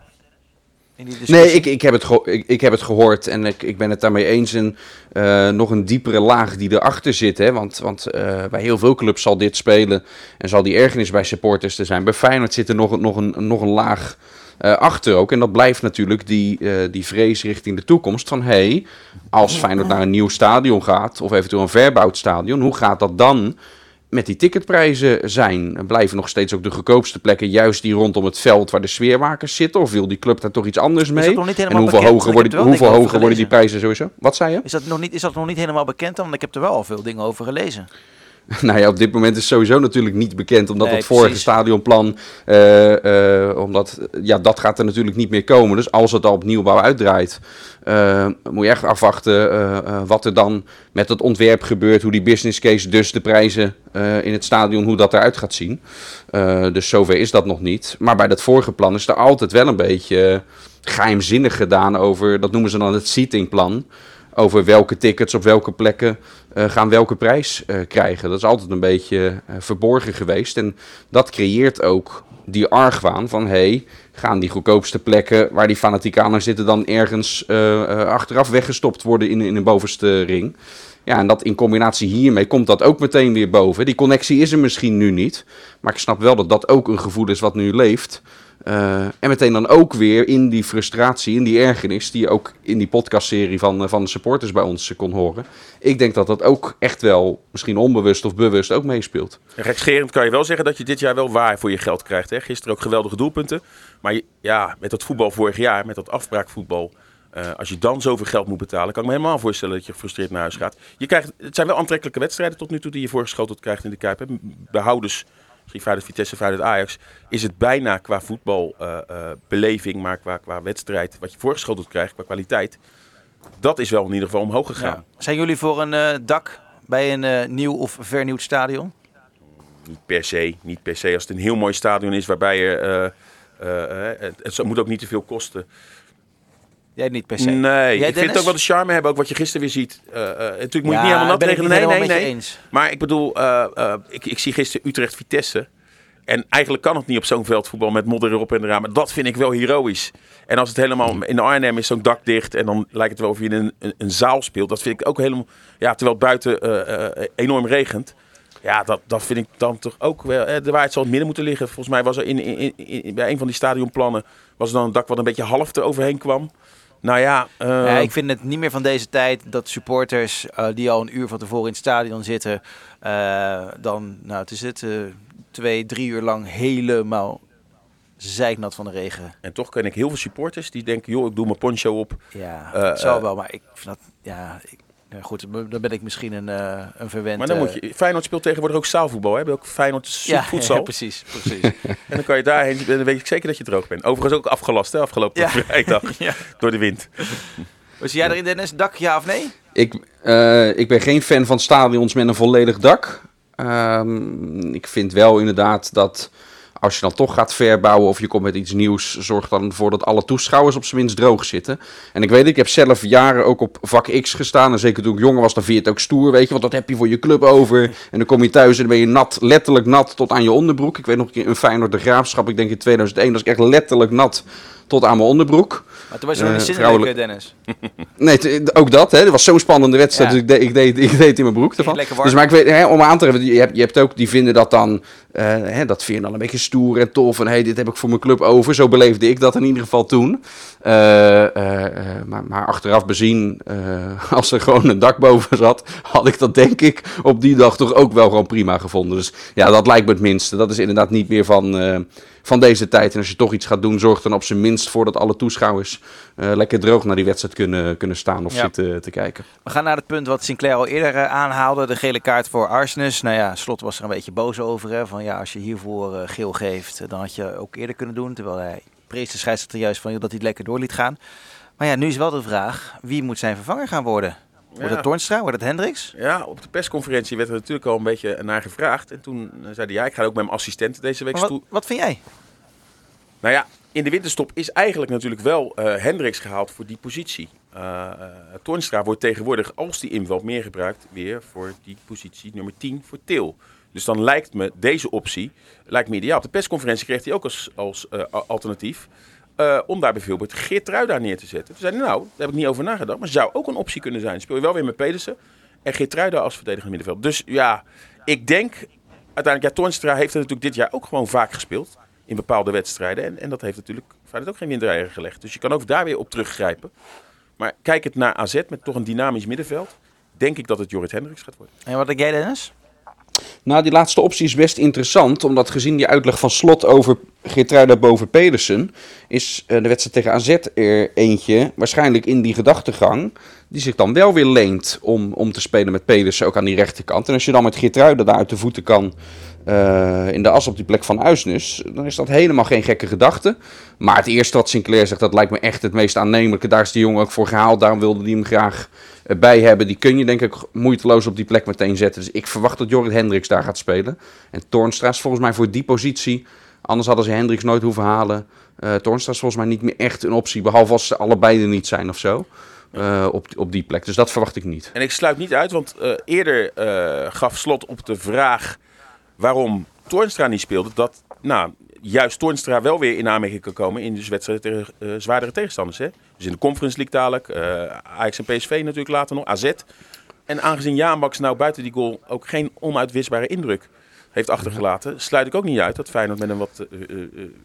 Nee, ik, ik, heb het ik, ik heb het gehoord en ik, ik ben het daarmee eens. En eh, nog een diepere laag die erachter zit. Hè? Want, want eh, bij heel veel clubs zal dit spelen en zal die ergernis bij supporters er zijn. Bij Feyenoord zit er nog, een- nog, een, nog een laag eh, achter ook. En dat blijft natuurlijk die, die vrees richting de toekomst. Van hé, hey, als Feyenoord naar een nieuw stadion gaat, of eventueel een verbouwd stadion, hoe gaat dat dan met die ticketprijzen zijn? Blijven nog steeds ook de goedkoopste plekken juist die rondom het veld waar de sfeermakers zitten? Of wil die club daar toch iets anders mee? en hoeveel bekend? hoger worden, hoeveel hoger worden die prijzen sowieso? Wat zei je? Is dat, nog niet, is dat nog niet helemaal bekend dan? Want ik heb er wel al veel dingen over gelezen. [laughs] Nou ja, op dit moment is sowieso natuurlijk niet bekend, omdat Nee, het vorige precies. stadionplan, eh, omdat, ja, dat gaat er natuurlijk niet meer komen. Dus als het al op nieuwbouw uitdraait, eh, moet je echt afwachten wat er dan met het ontwerp gebeurt, hoe die business case, dus de prijzen in het stadion, hoe dat eruit gaat zien. Dus zover is dat nog niet. Maar bij dat vorige plan is er altijd wel een beetje eh, geheimzinnig gedaan over, dat noemen ze dan het seatingplan. Over welke tickets op welke plekken eh, gaan welke prijs eh, krijgen. Dat is altijd een beetje eh, verborgen geweest. En dat creëert ook die argwaan van... hey, gaan die goedkoopste plekken waar die fanatiekanen zitten... dan ergens achteraf weggestopt worden in, in een bovenste ring? Ja, en dat in combinatie hiermee komt dat ook meteen weer boven. Die connectie is er misschien nu niet. Maar ik snap wel dat dat ook een gevoel is wat nu leeft... Eh, en meteen dan ook weer in die frustratie, in die ergernis, die je ook in die podcastserie van, eh, van de supporters bij ons eh, kon horen. Ik denk dat dat ook echt wel, misschien onbewust of bewust, ook meespeelt. En Gekscherend kan je wel zeggen dat je dit jaar wel waar voor je geld krijgt. Hè? Gisteren ook geweldige doelpunten. Maar ja, met dat voetbal vorig jaar, met dat afbraakvoetbal. als je dan zoveel geld moet betalen, kan ik me helemaal voorstellen dat je gefrustreerd naar huis gaat. Je krijgt, het zijn wel aantrekkelijke wedstrijden tot nu toe die je voorgeschoteld krijgt in de Kuip. Hè? Behouders, misschien Feyenoord Vitesse, Feyenoord Ajax. Is het bijna qua voetbalbeleving, maar qua, qua wedstrijd, wat je voorgeschoteld krijgt, qua kwaliteit. Dat is wel in ieder geval omhoog gegaan. Ja. Zijn jullie voor een eh, dak bij een eh, nieuw of vernieuwd stadion? Niet per se, niet per se. Als het een heel mooi stadion is waarbij je... eh, eh, eh, het, het moet ook niet te veel kosten. Jij niet per se. Nee, Jij, ik vind het ook wel de charme hebben, ook wat je gisteren weer ziet. Eh, eh, natuurlijk moet je Ja, niet helemaal nat niet Nee, nee, nee. eens. Maar ik bedoel, eh, ik, ik zie gisteren Utrecht-Vitesse. En eigenlijk kan het niet op zo'n veld voetbal met modder erop en eraan. Maar dat vind ik wel heroïs. En als het helemaal in Arnhem is zo'n dak dicht en dan lijkt het wel of je in een, een, een zaal speelt. Dat vind ik ook helemaal, ja, terwijl het buiten enorm regent. Ja, dat, dat vind ik dan toch ook wel. eh, De waarheid zal het midden moeten liggen. Volgens mij was er in, in, in, in- bij een van die stadionplannen was er dan een dak wat een beetje half er overheen kwam. Nou ja, eh, Ja, ik vind het niet meer van deze tijd dat supporters eh, die al een uur van tevoren in het stadion zitten, eh, dan, nou het is het, twee, drie uur lang helemaal zeiknat van de regen. en toch ken ik heel veel supporters die denken, joh, ik doe mijn poncho op. Ja, het zal wel, maar ik vind dat, ja, ik, ja, goed, dan ben ik misschien een, eh een verwend... Maar dan eh, moet je, Feyenoord speelt tegenwoordig ook zaalvoetbal. Hè? Heb je ook Feyenoord [laughs] ja, voedsel. ja, precies, precies. [laughs] en dan kan je daarheen, dan weet ik zeker dat je droog bent. Overigens ook afgelast, hè, afgelopen Ja. [laughs] vrijdag, ja. door de wind. Was jij erin, Dennis? Dak, ja of nee? Ik, eh, ik ben geen fan van stadions met een volledig dak. Ehm, ik vind wel inderdaad dat als je dan toch gaat verbouwen of je komt met iets nieuws, zorg dan ervoor dat alle toeschouwers op zijn minst droog zitten. En ik weet, ik heb zelf jaren ook op vak X gestaan. En zeker toen ik jonger was, dan vind je het ook stoer, weet je. Want dat heb je voor je club over. En dan kom je thuis en dan ben je nat, letterlijk nat tot aan je onderbroek. Ik weet nog een keer een Feyenoord de Graafschap, ik denk in 2001, was ik echt letterlijk nat tot aan mijn onderbroek. Maar toen was je nog Eh, niet zinnelijk, vrouwelijk- eh, Dennis. [laughs] Nee, t- ook dat. Hè. Dat was zo'n spannende wedstrijd. Ja. Dus ik deed, ik, deed, ik deed in mijn broek ervan. Dus maar ik weet, hè, om aan te geven, je hebt, je hebt ook, die vinden dat dan, eh, hè, dat vind je dan een beetje stoer en tof. En hey, dit heb ik voor mijn club over. Zo beleefde ik dat in ieder geval toen. Eh, eh, eh, maar, maar achteraf bezien, eh, [laughs] als er gewoon een dak boven zat, had ik dat denk ik op die dag toch ook wel gewoon prima gevonden. Dus ja, dat lijkt me het minste. Dat is inderdaad niet meer van, eh, van deze tijd. En als je toch iets gaat doen, zorg dan op zijn minst voor dat alle toeschouwers eh, lekker droog naar die wedstrijd kunnen, kunnen staan of Ja. zitten te kijken. We gaan naar het punt wat Sinclair al eerder eh, aanhaalde. De gele kaart voor Arsenis. Nou ja, Slot was er een beetje boos over. Hè, van ja, als je hiervoor eh, geel geeft, eh, dan had je ook eerder kunnen doen. Terwijl hij prees de scheidsrechter juist van dat hij het lekker door liet gaan. Maar ja, nu is wel de vraag, wie moet zijn vervanger gaan worden? Wordt het Toornstra? Wordt het Hendricks? Ja, op de persconferentie werd er natuurlijk al een beetje naar gevraagd. En toen eh, zei hij, ja, ik ga ook met mijn assistenten deze week wat, toe. wat vind jij? Nou ja, in de winterstop is eigenlijk natuurlijk wel eh Hendricks gehaald voor die positie. Eh, Toornstra wordt tegenwoordig, als die invalt, meer gebruikt weer voor die positie nummer 10 voor Til. Dus dan lijkt me deze optie lijkt me ideaal. Op de persconferentie kreeg hij ook als, als alternatief eh, om daar bijvoorbeeld Geertruida neer te zetten. Toen zeiden nou, daar heb ik niet over nagedacht. Maar zou ook een optie kunnen zijn. Speel je wel weer met Pedersen en Geertruida als verdedigend middenveld. Dus ja, ik denk uiteindelijk, ja, Toornstra heeft er natuurlijk dit jaar ook gewoon vaak gespeeld. In bepaalde wedstrijden. En, en dat heeft natuurlijk Feyenoord ook geen windeieren gelegd. Dus je kan ook daar weer op teruggrijpen. Maar kijk het naar AZ met toch een dynamisch middenveld. Denk ik dat het Jorrit Hendricks gaat worden. En wat denk jij, Dennis? Nou, die laatste optie is best interessant, omdat gezien die uitleg van Slot over Geertruida boven Pedersen, is eh, de wedstrijd tegen AZ er eentje, waarschijnlijk in die gedachtegang, die zich dan wel weer leent om, om te spelen met Pedersen, ook aan die rechterkant. En als je dan met Geertruida daar uit de voeten kan uh, in de as op die plek van Uisnes, dan is dat helemaal geen gekke gedachte. Maar het eerste wat Sinclair zegt, dat lijkt me echt het meest aannemelijke. Daar is die jongen ook voor gehaald, daarom wilde hij hem graag uh, bij hebben. Die kun je denk ik moeiteloos op die plek meteen zetten. Dus ik verwacht dat Jorrit Hendricks daar gaat spelen. En Toornstra is volgens mij voor die positie, anders hadden ze Hendricks nooit hoeven halen. Uh, Toornstra is volgens mij niet meer echt een optie, behalve als ze allebei er niet zijn of zo. Uh, op, op die plek. Dus dat verwacht ik niet. En ik sluit niet uit, want uh, eerder uh, gaf Slot op de vraag waarom Toornstra niet speelde, dat nou, juist Toornstra wel weer in aanmerking kan komen in dus wedstrijden tegen zwaardere tegenstanders. Hè? Dus in de Conference League dadelijk, Ajax en PSV natuurlijk later nog, AZ. En aangezien Jaanbaks nou buiten die goal ook geen onuitwisbare indruk heeft achtergelaten, sluit ik ook niet uit dat Feyenoord met een wat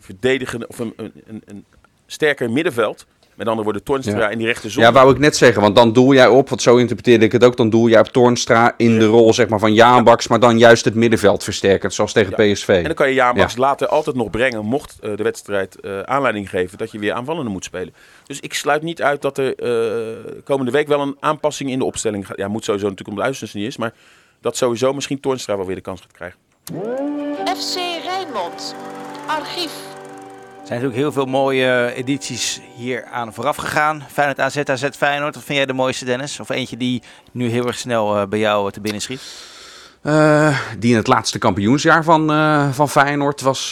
verdedigende of een, een, een sterker middenveld met andere woorden, Toornstra ja. in die rechte zon. Ja, wou ik net zeggen. Want dan doel jij op, want zo interpreteerde ik het ook. Dan doel jij op Toornstra in ja. de rol zeg maar, van Jaanbaks. Maar dan juist het middenveld versterken. Zoals tegen ja. PSV. En dan kan je Jaanbaks later altijd nog brengen. Mocht uh, de wedstrijd uh, aanleiding geven dat je weer aanvallende moet spelen. Dus ik sluit niet uit dat er uh, komende week wel een aanpassing in de opstelling gaat. Ja, moet sowieso natuurlijk om de Uistens niet is. Maar dat sowieso misschien Toornstra wel weer de kans gaat krijgen. FC Rijnmond. Archief. Er zijn natuurlijk heel veel mooie edities hier aan vooraf gegaan. Feyenoord AZ, AZ Feyenoord. Wat vind jij de mooiste, Dennis? Of eentje die nu heel erg snel uh, bij jou te binnen schiet? Die in het laatste kampioensjaar van, uh, van Feyenoord was,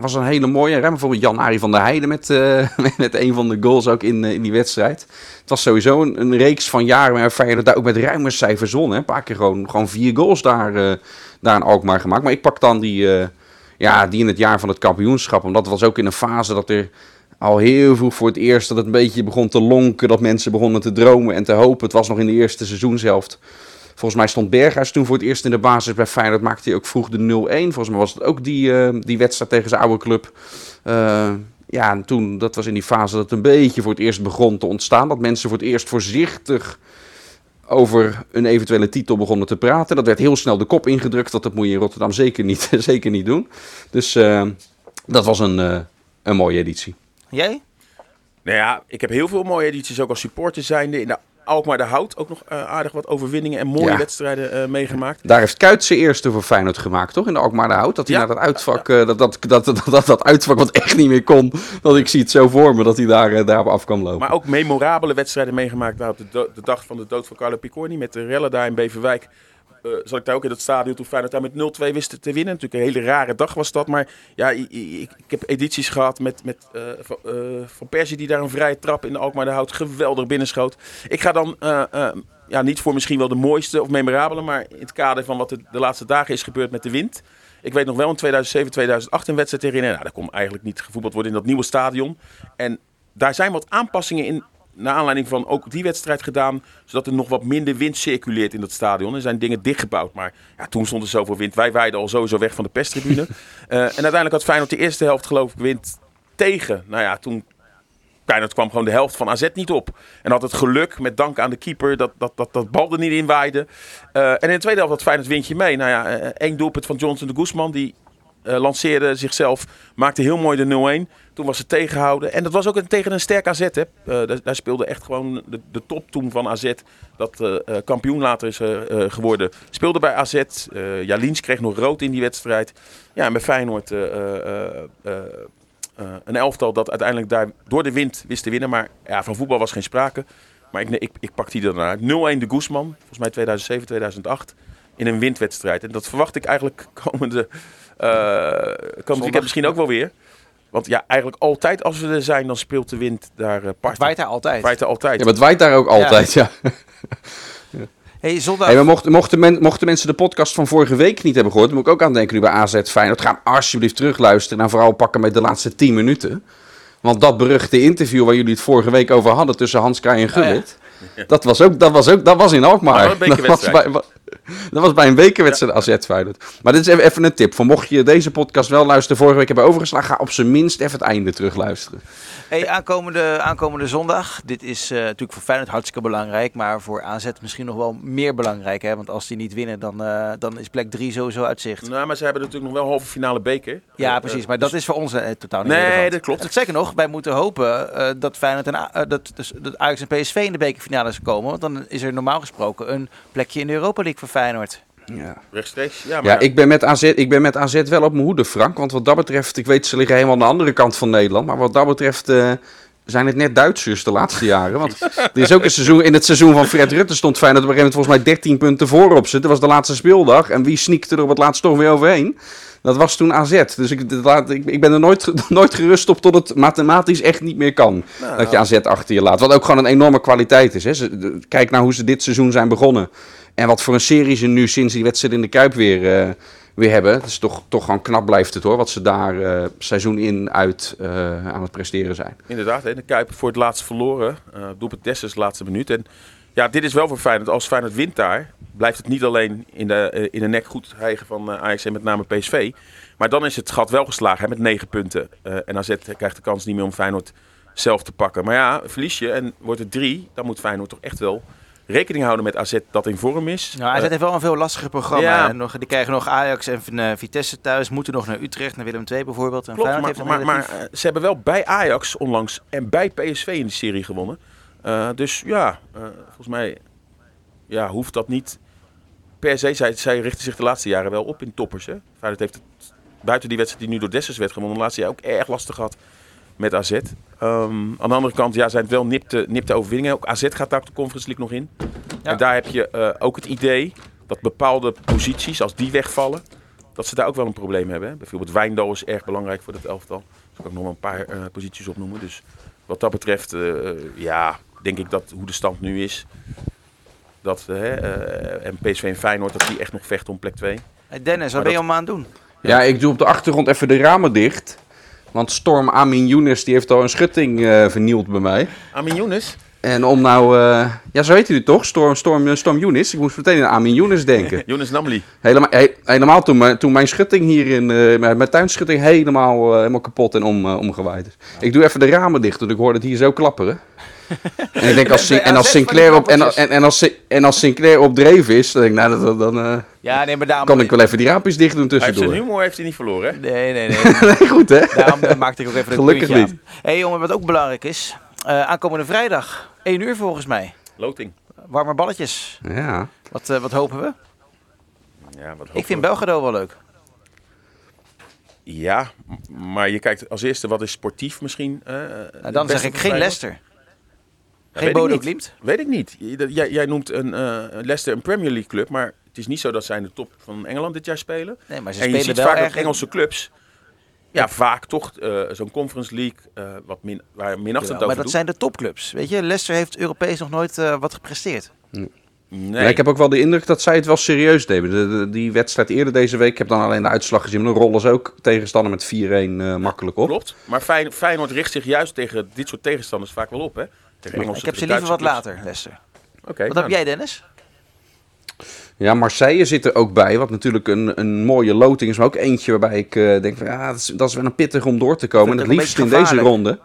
was een hele mooie. Hè? Bijvoorbeeld Jan-Arie van der Heijden met, [laughs] met, een van de goals ook in, in die wedstrijd. Het was sowieso een, reeks van jaren waar Feyenoord daar ook met ruime cijfers won. Hè? Een paar keer gewoon, gewoon vier goals daar, daar in Alkmaar gemaakt. Maar ik pak dan die ja, die in het jaar van het kampioenschap. Omdat het was ook in een fase dat er al heel vroeg voor het eerst dat het een beetje begon te lonken. Dat mensen begonnen te dromen en te hopen. Het was nog in de eerste seizoenshelft. Volgens mij stond Berghuis toen voor het eerst in de basis bij Feyenoord. Maakte hij ook vroeg de 0-1. Volgens mij was het ook die, uh, die wedstrijd tegen zijn oude club. Uh, ja, en toen, dat was in die fase dat het een beetje voor het eerst begon te ontstaan. Dat mensen voor het eerst voorzichtig over een eventuele titel begonnen te praten. Dat werd heel snel de kop ingedrukt. Dat, dat moet je in Rotterdam zeker niet, [laughs] zeker niet doen. Dus uh, dat was een, uh, een mooie editie. Jij? Nou ja, ik heb heel veel mooie edities ook als supporter zijnde. In de Alkmaar de Hout ook nog uh, aardig wat overwinningen en mooie ja. wedstrijden meegemaakt. Daar heeft Kuit zijn eerste voor Feyenoord gemaakt, toch? In de Alkmaar de Hout. Dat hij ja. naar dat uitvak, ja. dat, dat, dat, dat, dat, dat uitvak wat echt niet meer kon. Dat ik zie het zo voor me, dat hij daar, daarop af kan lopen. Maar ook memorabele wedstrijden meegemaakt. Nou, op de, de dag van de dood van Carlo Picorni met de rellen daar in Beverwijk. Uh, zat ik daar ook in het stadion toen Feyenoord daar met 0-2 wist te winnen. Natuurlijk een hele rare dag was dat. Maar ja, ik, ik, heb edities gehad met, met uh, van, uh, van Persie die daar een vrije trap in de Alkmaar de Hout geweldig binnenschoot. Ik ga dan ja, niet voor misschien wel de mooiste of memorabele, maar in het kader van wat er de laatste dagen is gebeurd met de wind. Ik weet nog wel in 2007, 2008 een wedstrijd herinneren. Nou, daar kon eigenlijk niet gevoetbald worden in dat nieuwe stadion. En daar zijn wat aanpassingen in naar aanleiding van ook die wedstrijd gedaan, zodat er nog wat minder wind circuleert in dat stadion. Er zijn dingen dichtgebouwd, maar ja, toen stond er zoveel wind. Wij waaiden al sowieso weg van de perstribune. uh, [laughs] en uiteindelijk had Feyenoord de eerste helft geloof ik wind tegen. Nou ja, toen Feyenoord kwam gewoon de helft van AZ niet op. En had het geluk, met dank aan de keeper, dat dat, dat, dat bal er niet in waaide. Uh, en in de tweede helft had Feyenoord windje mee. Nou ja, uh, één doelpunt van Johnson de Guzman, die uh, lanceerde zichzelf, maakte heel mooi de 0-1. Toen was het tegenhouden. En dat was ook een, tegen een sterk AZ. Hè. Uh, daar, speelde echt gewoon de, de top toen van AZ. Dat uh, kampioen later is geworden. Speelde bij AZ. Jalins kreeg nog rood in die wedstrijd. Ja, en bij Feyenoord een elftal dat uiteindelijk daar door de wind wist te winnen. Maar ja, van voetbal was geen sprake. Maar ik, ik, ik pak die ernaar. 0-1 de Guzman. Volgens mij 2007, 2008. In een windwedstrijd. En dat verwacht ik eigenlijk komende... Uh, komend weekend misschien ook wel weer. Want ja, eigenlijk altijd als we er zijn, dan speelt de wind daar uh, part. Waait daar altijd. Waait daar altijd. Ja, maar het waait daar ook altijd, ja. ja. [laughs] Hey, zondag... hey, maar mochten, mochten, men, mochten mensen de podcast van vorige week niet hebben gehoord, dan moet ik ook aan denken nu bij AZ Feyenoord. Ga alsjeblieft terugluisteren en vooral pakken met de laatste 10 minuten. Want dat beruchte interview waar jullie het vorige week over hadden tussen Hans en Oh ja. Gullit. Dat was ook, dat was ook, dat was in Alkmaar. Oh, een [laughs] dat, was bij. Dat was bij een bekerwedstrijd AZ Feyenoord. Maar dit is even, even een tip. Van mocht je deze podcast wel luisteren, vorige week hebben overgeslagen, ga op zijn minst even het einde terugluisteren. Hey, aankomende, aankomende zondag. Dit is eh, natuurlijk voor Feyenoord hartstikke belangrijk. Maar voor AZ misschien nog wel meer belangrijk. Hè? Want als die niet winnen, dan, eh, dan is plek 3 sowieso uit zicht. Nou, maar ze hebben natuurlijk nog wel halve finale beker. Ja, Eh, precies. Maar dat is voor ons totaal niet Nee, relevant. dat klopt. Zeker nog, wij moeten hopen eh, dat Feyenoord en A- dat, dus, dat Ajax en PSV in de bekerfinales komen. Want dan is er normaal gesproken een plekje in de Europa League voor Feyenoord. Ja. rechtstreeks. Ja, maar Ja, ik ben, met AZ, ik ben met AZ wel op mijn hoede, Frank. Want wat dat betreft, ik weet, ze liggen helemaal aan de andere kant van Nederland. Maar wat dat betreft eh, zijn het net Duitsers de laatste jaren. Want er is ook een seizoen, in het seizoen van Fred Rutte stond Feyenoord op een gegeven moment volgens mij 13 punten voor op ze. Dat was de laatste speeldag. En wie sneakte er op het laatst toch weer overheen? Dat was toen AZ. Dus ik, dat ik, ik ben er nooit, [laughs] nooit gerust op tot het mathematisch echt niet meer kan. Nou, dat je AZ achter je laat. Wat ook gewoon een enorme kwaliteit is. Hè. Kijk naar hoe ze dit seizoen zijn begonnen. En wat voor een serie ze nu sinds die wedstrijd in de Kuip weer, eh, weer hebben. Het is toch, toch gewoon knap blijft het hoor. Wat ze daar eh, seizoen in uit eh, aan het presteren zijn. Inderdaad, hè, de Kuip voor het laatst verloren. Doelpunt Dessers laatste minuut. En ja, dit is wel voor Feyenoord. Als Feyenoord wint daar, blijft het niet alleen in de, in de nek goed hijgen van Ajax met name PSV. Maar dan is het gat wel geslagen hè, met negen punten. En AZ krijgt de kans niet meer om Feyenoord zelf te pakken. Maar ja, verlies je en wordt het drie, dan moet Feyenoord toch echt wel rekening houden met AZ dat in vorm is. Nou, AZ heeft wel een veel lastiger programma. ja. hè. Nog, die krijgen nog Ajax en eh, Vitesse thuis. Moeten nog naar Utrecht, naar Willem II bijvoorbeeld. En Klopt, maar, heeft maar, maar eh, ze hebben wel bij Ajax onlangs en bij PSV in de serie gewonnen. Eh, dus ja, volgens mij ja, hoeft dat niet per se. Zij, zij richten zich de laatste jaren wel op in toppers. Hè? Feyenoord heeft het, buiten die wedstrijd die nu door Dessers werd gewonnen, de laatste jaar ook erg lastig gehad met AZ. Ehm, aan de andere kant ja, zijn het wel nipte, nipte overwinningen. Ook AZ gaat daar op de Conference League nog in. Ja. En daar heb je eh, ook het idee dat bepaalde posities, als die wegvallen, dat ze daar ook wel een probleem hebben. Hè? Bijvoorbeeld Wijndal is erg belangrijk voor dat elftal. Daar kan ik nog wel een paar eh, posities opnoemen. Dus wat dat betreft, eh, ja, denk ik dat hoe de stand nu is. Dat, en PSV en Feyenoord, dat die echt nog vechten om plek 2. Hey Dennis, wat Maar ben je allemaal aan het doen? Ja, ik doe op de achtergrond even de ramen dicht. Want Storm Amin Younes die heeft al een schutting eh, vernield bij mij. Amin Younes. En om nou... eh, ja, zo heet hij toch? Storm, Storm, Storm Younes. Ik moest meteen aan Amin Younes denken. [laughs] Younes Namli. Helemaal, he- helemaal toen, mijn- toen mijn schutting hier in... eh, mijn, tuinschutting helemaal, eh, helemaal kapot en om, eh, omgewaaid is. Ik doe even de ramen dicht, want ik hoorde het hier zo klapperen. En ik denk als, en als Sinclair op, en, en, en, als, en als Sinclair op dreef is, dan denk ik, nou, dat- dan eh, Ja, nee, maar daarom... kan ik wel even die raampjes dicht doen Hij heeft zijn tussendoor. humor heeft hij niet verloren, hè? Nee, nee, nee. [laughs] Nee, goed hè? daarom maakte ik ook even een Gelukkig niet. aan. hey, jongen, wat ook belangrijk is. eh, aankomende vrijdag, 1 uur volgens mij. Loting. Warme balletjes. Ja. Wat, eh, wat hopen we? Ja, wat Ik hopen vind we? Belgrado wel leuk. Ja, maar je kijkt als eerste wat is sportief misschien. eh, Nou, dan zeg ik geen? Leicester. Geen weet ik Bodo. Weet ik niet. Jij, jij noemt een eh, Leicester een Premier League club, maar het is niet zo dat zij in de top van Engeland dit jaar spelen. Nee, maar ze en je spelen ziet wel vaak erg... dat Engelse clubs, ja, vaak toch eh, zo'n Conference League, eh, wat min, waar minachtend Ja, over maar dat zijn de topclubs. Weet je, Leicester heeft Europees nog nooit eh, wat gepresteerd. Nee. Ja, ik heb ook wel de indruk dat zij het wel serieus nemen. De, de- die wedstrijd eerder deze week, ik heb dan alleen de uitslag gezien, maar dan rollen ze ook tegenstander met 4-1 eh, makkelijk op. Klopt. Maar Fey- Feyenoord richt zich juist tegen dit soort tegenstanders vaak wel op, hè? Engelse, Ik heb ze liever wat later, Leicester. clubs. Oké. Wat nou, heb jij, Dennis? Ja, Marseille zit er ook bij, wat natuurlijk een, een mooie loting is, maar ook eentje waarbij ik eh, denk van ja, dat is, dat is wel een pittig om door te komen. En het een liefst in deze ronde.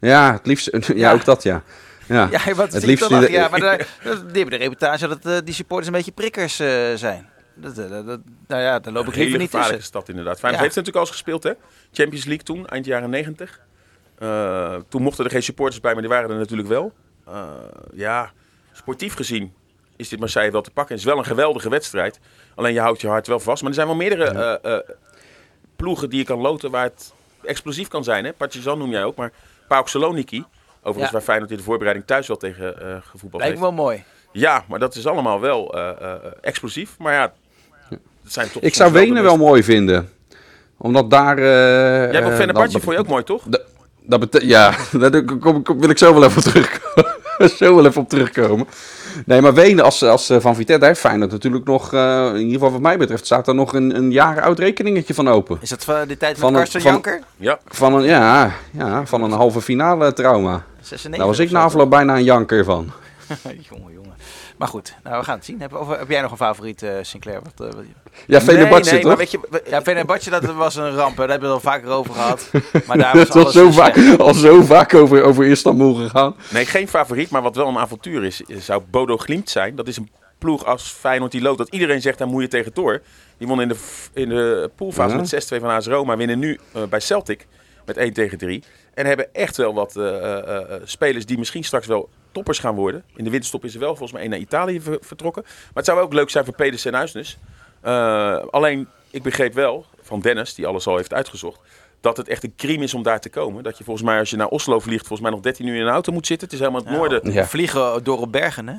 Ja, het liefst, [laughs] ja, Ja. ook dat ja. Ja, Ja, wat het liefst de- Ja, maar daar, [laughs] dat- die hebben de reputatie dat eh, die supporters een beetje prikkers eh, zijn. Dat, dat, dat- nou ja, daar loop ik Een liever hele niet gevaarlijke tussen. stad inderdaad. Feyenoord Ja. heeft het natuurlijk al eens gespeeld, hè? Champions League toen, eind jaren 90. Eh, toen mochten er geen supporters bij, maar die waren er natuurlijk wel. Eh, ja, sportief gezien is dit Marseille wel te pakken. Het is wel een geweldige wedstrijd. Alleen je houdt je hart wel vast. Maar er zijn wel meerdere eh, ploegen die je kan loten waar het explosief kan zijn. Hè? Partizan noem jij ook, maar PAOK Saloniki. Overigens Ja. waar Feyenoord in de voorbereiding thuis wel tegen gevoetbald Lijkt heeft. me wel mooi. Ja, maar dat is allemaal wel explosief. Maar ja, het zijn toch Ik zou Wenen wel mooi vinden. Omdat daar... Jij ook Fenerbahce, dat- vond je ook mooi, toch? Dat, dat ja, [laughs] daar kom, kom- wil ik zo wel even op terugkomen. [laughs] zo wel even op terugkomen. Nee, maar Wenen als, als eh, Van Vitesse, daar heeft Feyenoord natuurlijk nog, eh, in ieder geval wat mij betreft, staat er nog een, een jaar oud rekeningetje van open. Is dat van de tijd Van Karsten van- Janker? Ja, Van een, ja, ja, van een halve finale trauma. 96 Daar was ik na afloop bijna een janker van. [laughs] jongen, jongen. Maar goed, nou, we gaan het zien. Heb, of, heb jij nog een favoriet, eh, Sinclair? Wat, eh, wat- Ja, Fenerbahce nee, nee, maar toch? weet je, we- Ja, Fenerbahce, dat was een ramp. hè. Daar hebben we het al vaker over gehad. [laughs] Maar daar was zo dus vaak, al zo vaak over, over Istanbul gegaan. nee, geen favoriet, maar wat wel een avontuur is, zou Bodo Glimt zijn. Dat is een ploeg als Feyenoord die loopt, dat iedereen zegt, daar moet je tegen door. Die won in de, in de poolfase Ja. met 6-2 van AS Roma, winnen nu eh, bij Celtic met 1 tegen 3. En hebben echt wel wat eh, eh, eh, spelers die misschien straks wel toppers gaan worden. In de winterstop is er wel volgens mij één naar Italië ver- vertrokken. Maar het zou ook leuk zijn voor Pedersen en Huisnes. Eh, alleen, ik begreep wel van Dennis, die alles al heeft uitgezocht, dat het echt een crime is om daar te komen. Dat je volgens mij, als je naar Oslo vliegt, volgens mij nog 13 uur in een auto moet zitten. Het is helemaal het noorden. Ja. Vliegen door op bergen, hè?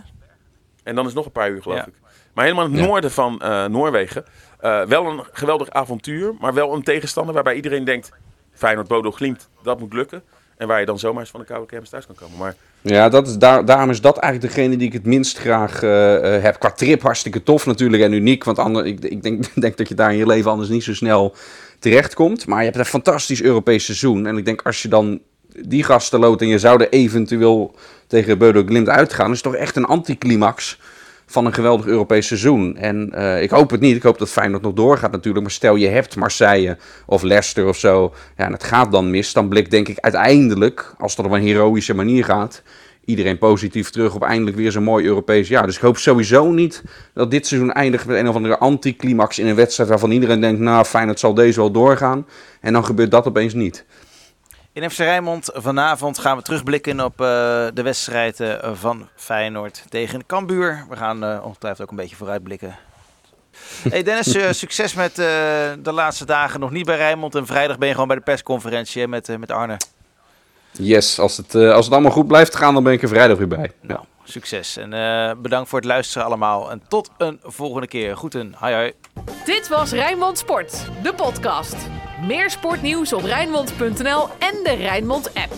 En dan is het nog een paar uur, geloof Ja. ik. Maar helemaal in het Ja. noorden van eh, Noorwegen. Eh, wel een geweldig avontuur, maar wel een tegenstander waarbij iedereen denkt... Feyenoord, Bodo, Glimt, dat moet lukken. En waar je dan zomaar eens van de koude kermis thuis kan komen. Maar Ja, dat is, daar, daarom is dat eigenlijk degene die ik het minst graag eh, eh, heb. Qua trip hartstikke tof natuurlijk en uniek. Want ander, ik, ik denk, [laughs] denk dat je daar in je leven anders niet zo snel terechtkomt. Maar je hebt een fantastisch Europees seizoen. En ik denk als je dan die gasten loopt en je zou er eventueel tegen Bodo Glimt uitgaan... is het toch echt een anticlimax van een geweldig Europees seizoen. En eh, ik hoop het niet. Ik hoop dat Feyenoord nog doorgaat natuurlijk. Maar stel je hebt Marseille of Leicester of zo. Ja, en het gaat dan mis. Dan blikt denk ik uiteindelijk, als het op een heroïsche manier gaat... iedereen positief terug op eindelijk weer zo'n mooi Europees jaar. Dus ik hoop sowieso niet dat dit seizoen eindigt met een of andere anticlimax in een wedstrijd... waarvan iedereen denkt, nou Feyenoord zal deze wel doorgaan. En dan gebeurt dat opeens niet. In FC Rijnmond vanavond gaan we terugblikken op eh, de wedstrijd eh, van Feyenoord tegen Cambuur. We gaan eh, ongetwijfeld ook een beetje vooruitblikken. [laughs] Hey Dennis, eh, succes met eh, de laatste dagen. Nog niet bij Rijnmond en vrijdag ben je gewoon bij de persconferentie met, eh, met Arne. Yes, als het, eh, als het allemaal goed blijft gaan, dan ben ik er vrijdag weer bij. Ja. Nou, succes. En eh, bedankt voor het luisteren allemaal. En tot een volgende keer. Groeten. Hoi hoi. Dit was Rijnmond Sport, de podcast. Meer sportnieuws op Rijnmond.nl en de Rijnmond app.